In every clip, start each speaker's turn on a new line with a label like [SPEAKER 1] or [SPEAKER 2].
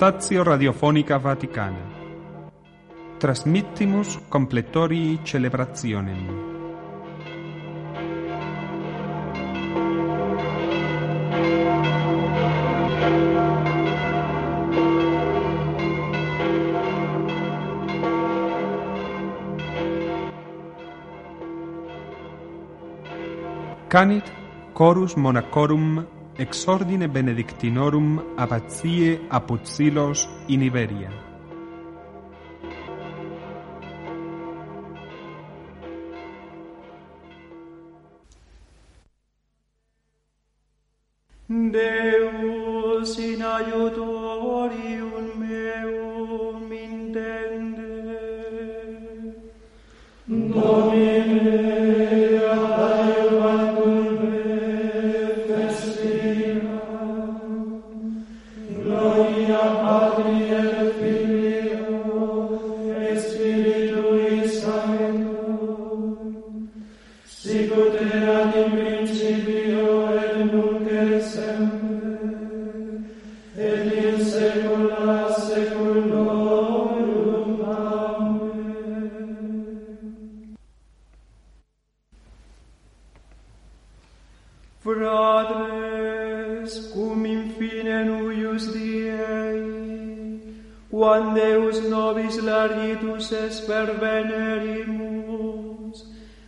[SPEAKER 1] Stazio Radiofonica Vaticana. Trasmittimus completorii celebrationem. Canit Chorus Monacorum ex ordine benedictinorum abatiae Apuzzilos in Iberia.
[SPEAKER 2] Deus in aiutorium Fratres, cum in fine nuius Diei, quam Deus nobis largitus es pervenerimus,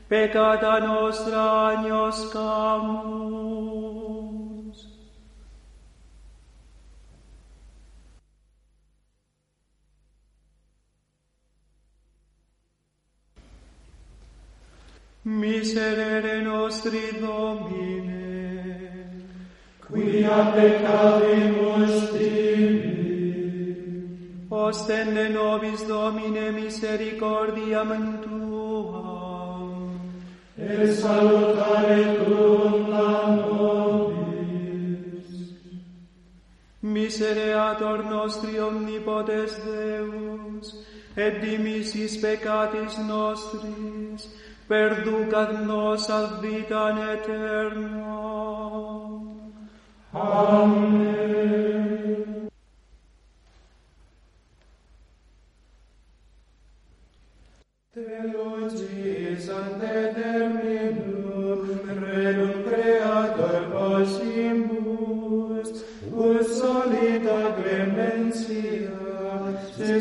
[SPEAKER 2] peccata nostra agnos camus. Miserere nostri Domini,
[SPEAKER 3] quia peccavimus tibi.
[SPEAKER 2] Ostende nobis Domine misericordiam Tuam,
[SPEAKER 3] et salutare Tuum la nobis.
[SPEAKER 2] Misereator nostri omnipotens Deus, et dimissis peccatis nostris, perducat nos ad vitam aeternam,
[SPEAKER 3] Amen.
[SPEAKER 2] Te locis ante terminum, renum creator possimus, ut solita clementia,
[SPEAKER 3] se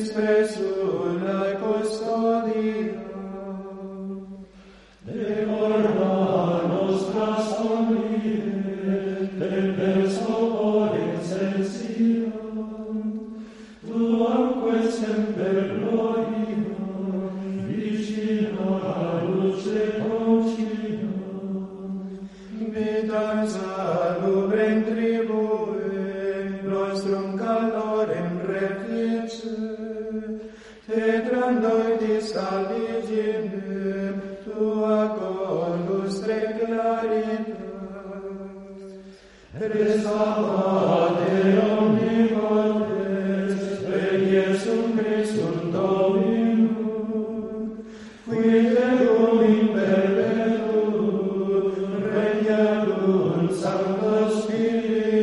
[SPEAKER 3] Send the
[SPEAKER 2] Spirit.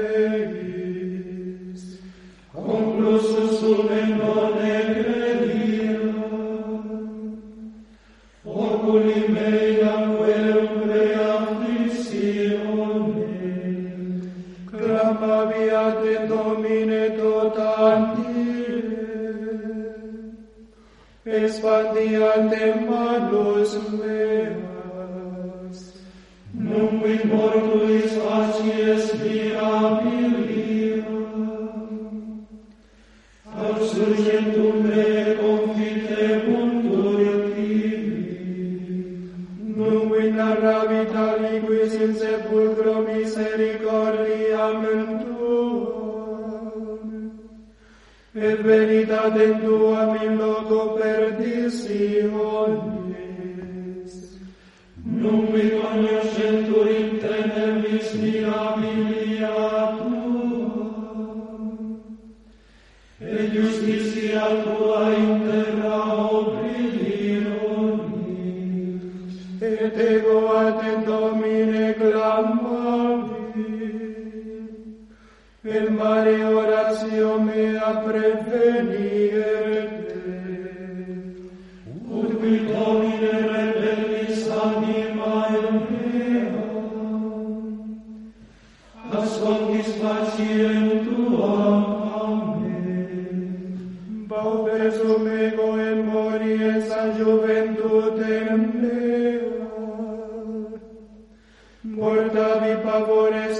[SPEAKER 2] Deus. e veritatem tuam in loco
[SPEAKER 3] perditiones. Num conoscentur in tenemis mirabilia tua, e justitia tua,
[SPEAKER 2] Dio mea prevenire te.
[SPEAKER 3] Ut qui Domine rebellis animae mea, ascondis paciem tuam a
[SPEAKER 2] me. Baubes um ego et mories a juventutem mea, mortavi pavores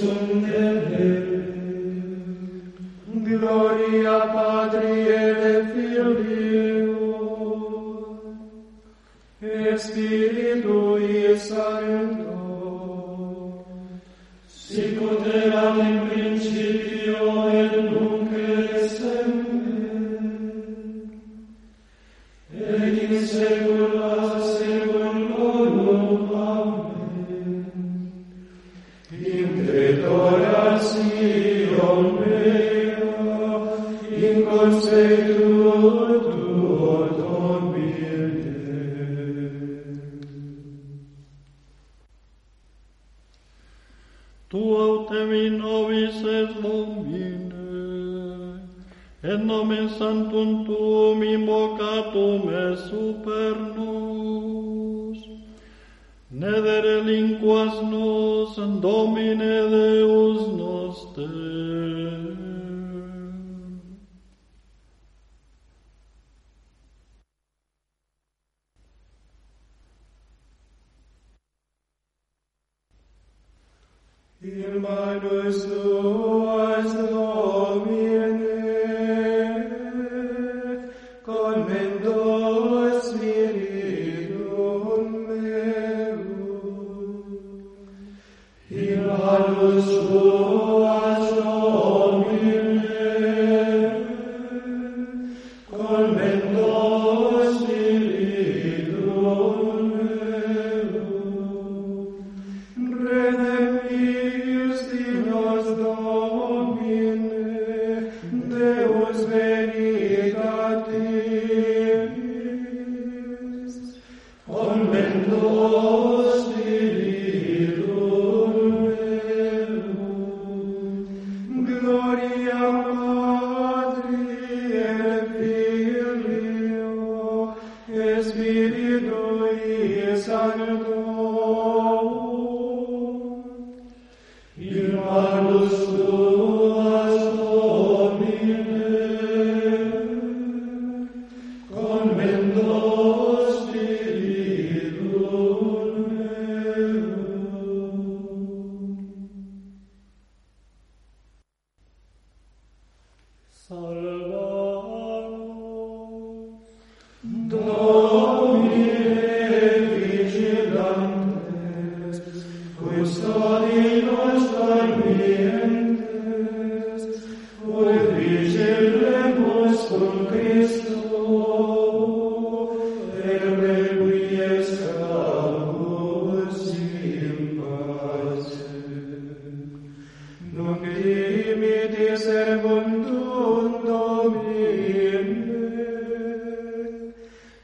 [SPEAKER 2] Christus Domine,
[SPEAKER 4] En nomen Sanctum Tuum invocatum et super nos, ne dere linquas nos, Domine Deus noster,
[SPEAKER 2] in minus tuas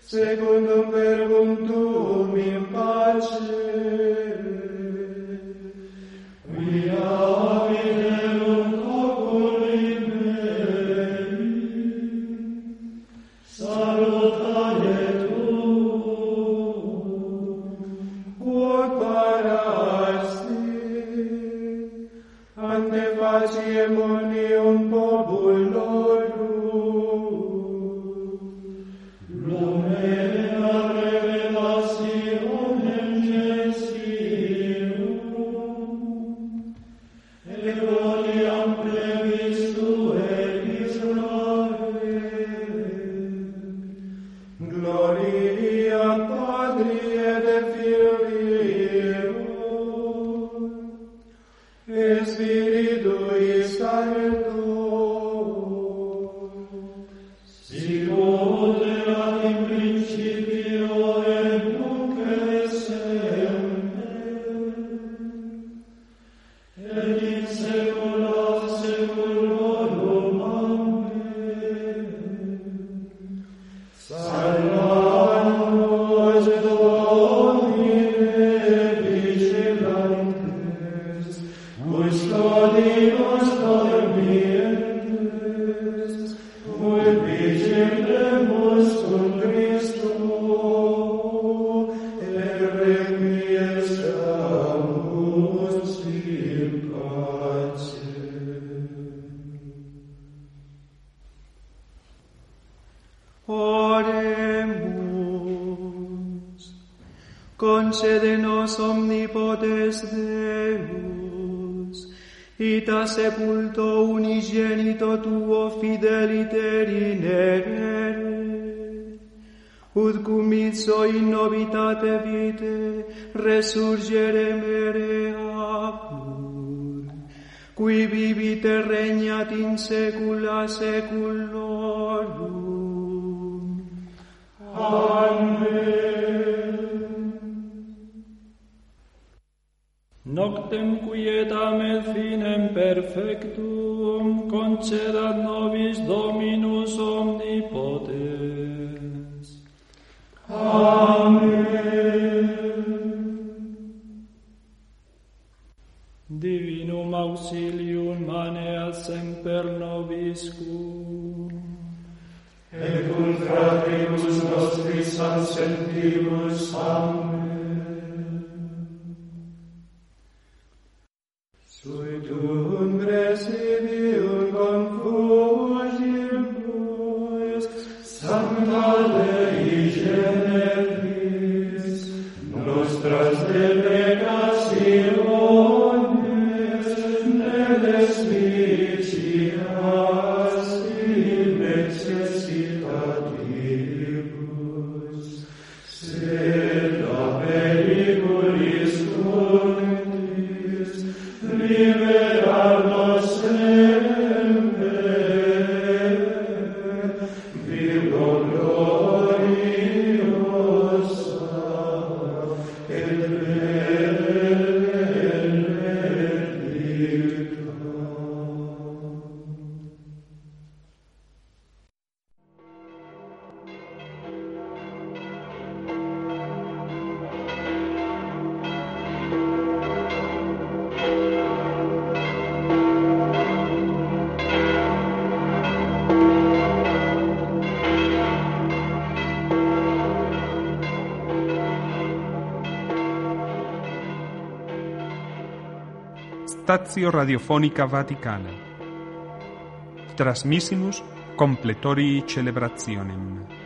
[SPEAKER 2] secundum verbum tuum in pace. Madrid.
[SPEAKER 3] concede nos omnipotens Deus, ita sepulto unigenito tuo fideliter in ut cum itso in novitate vite resurgere mere apur, qui vivite regnat in saecula saeculorum. Amen. Noctem quietam et finem perfectum concedat nobis Dominus omnipotens. Amen. Divinum auxilium maneat semper nobiscum.
[SPEAKER 2] Et cum fratribus nostris ansentimus, Amen. Sweet.
[SPEAKER 1] Stazio Radiofonica Vaticana. Trasmissimus completori celebrationem.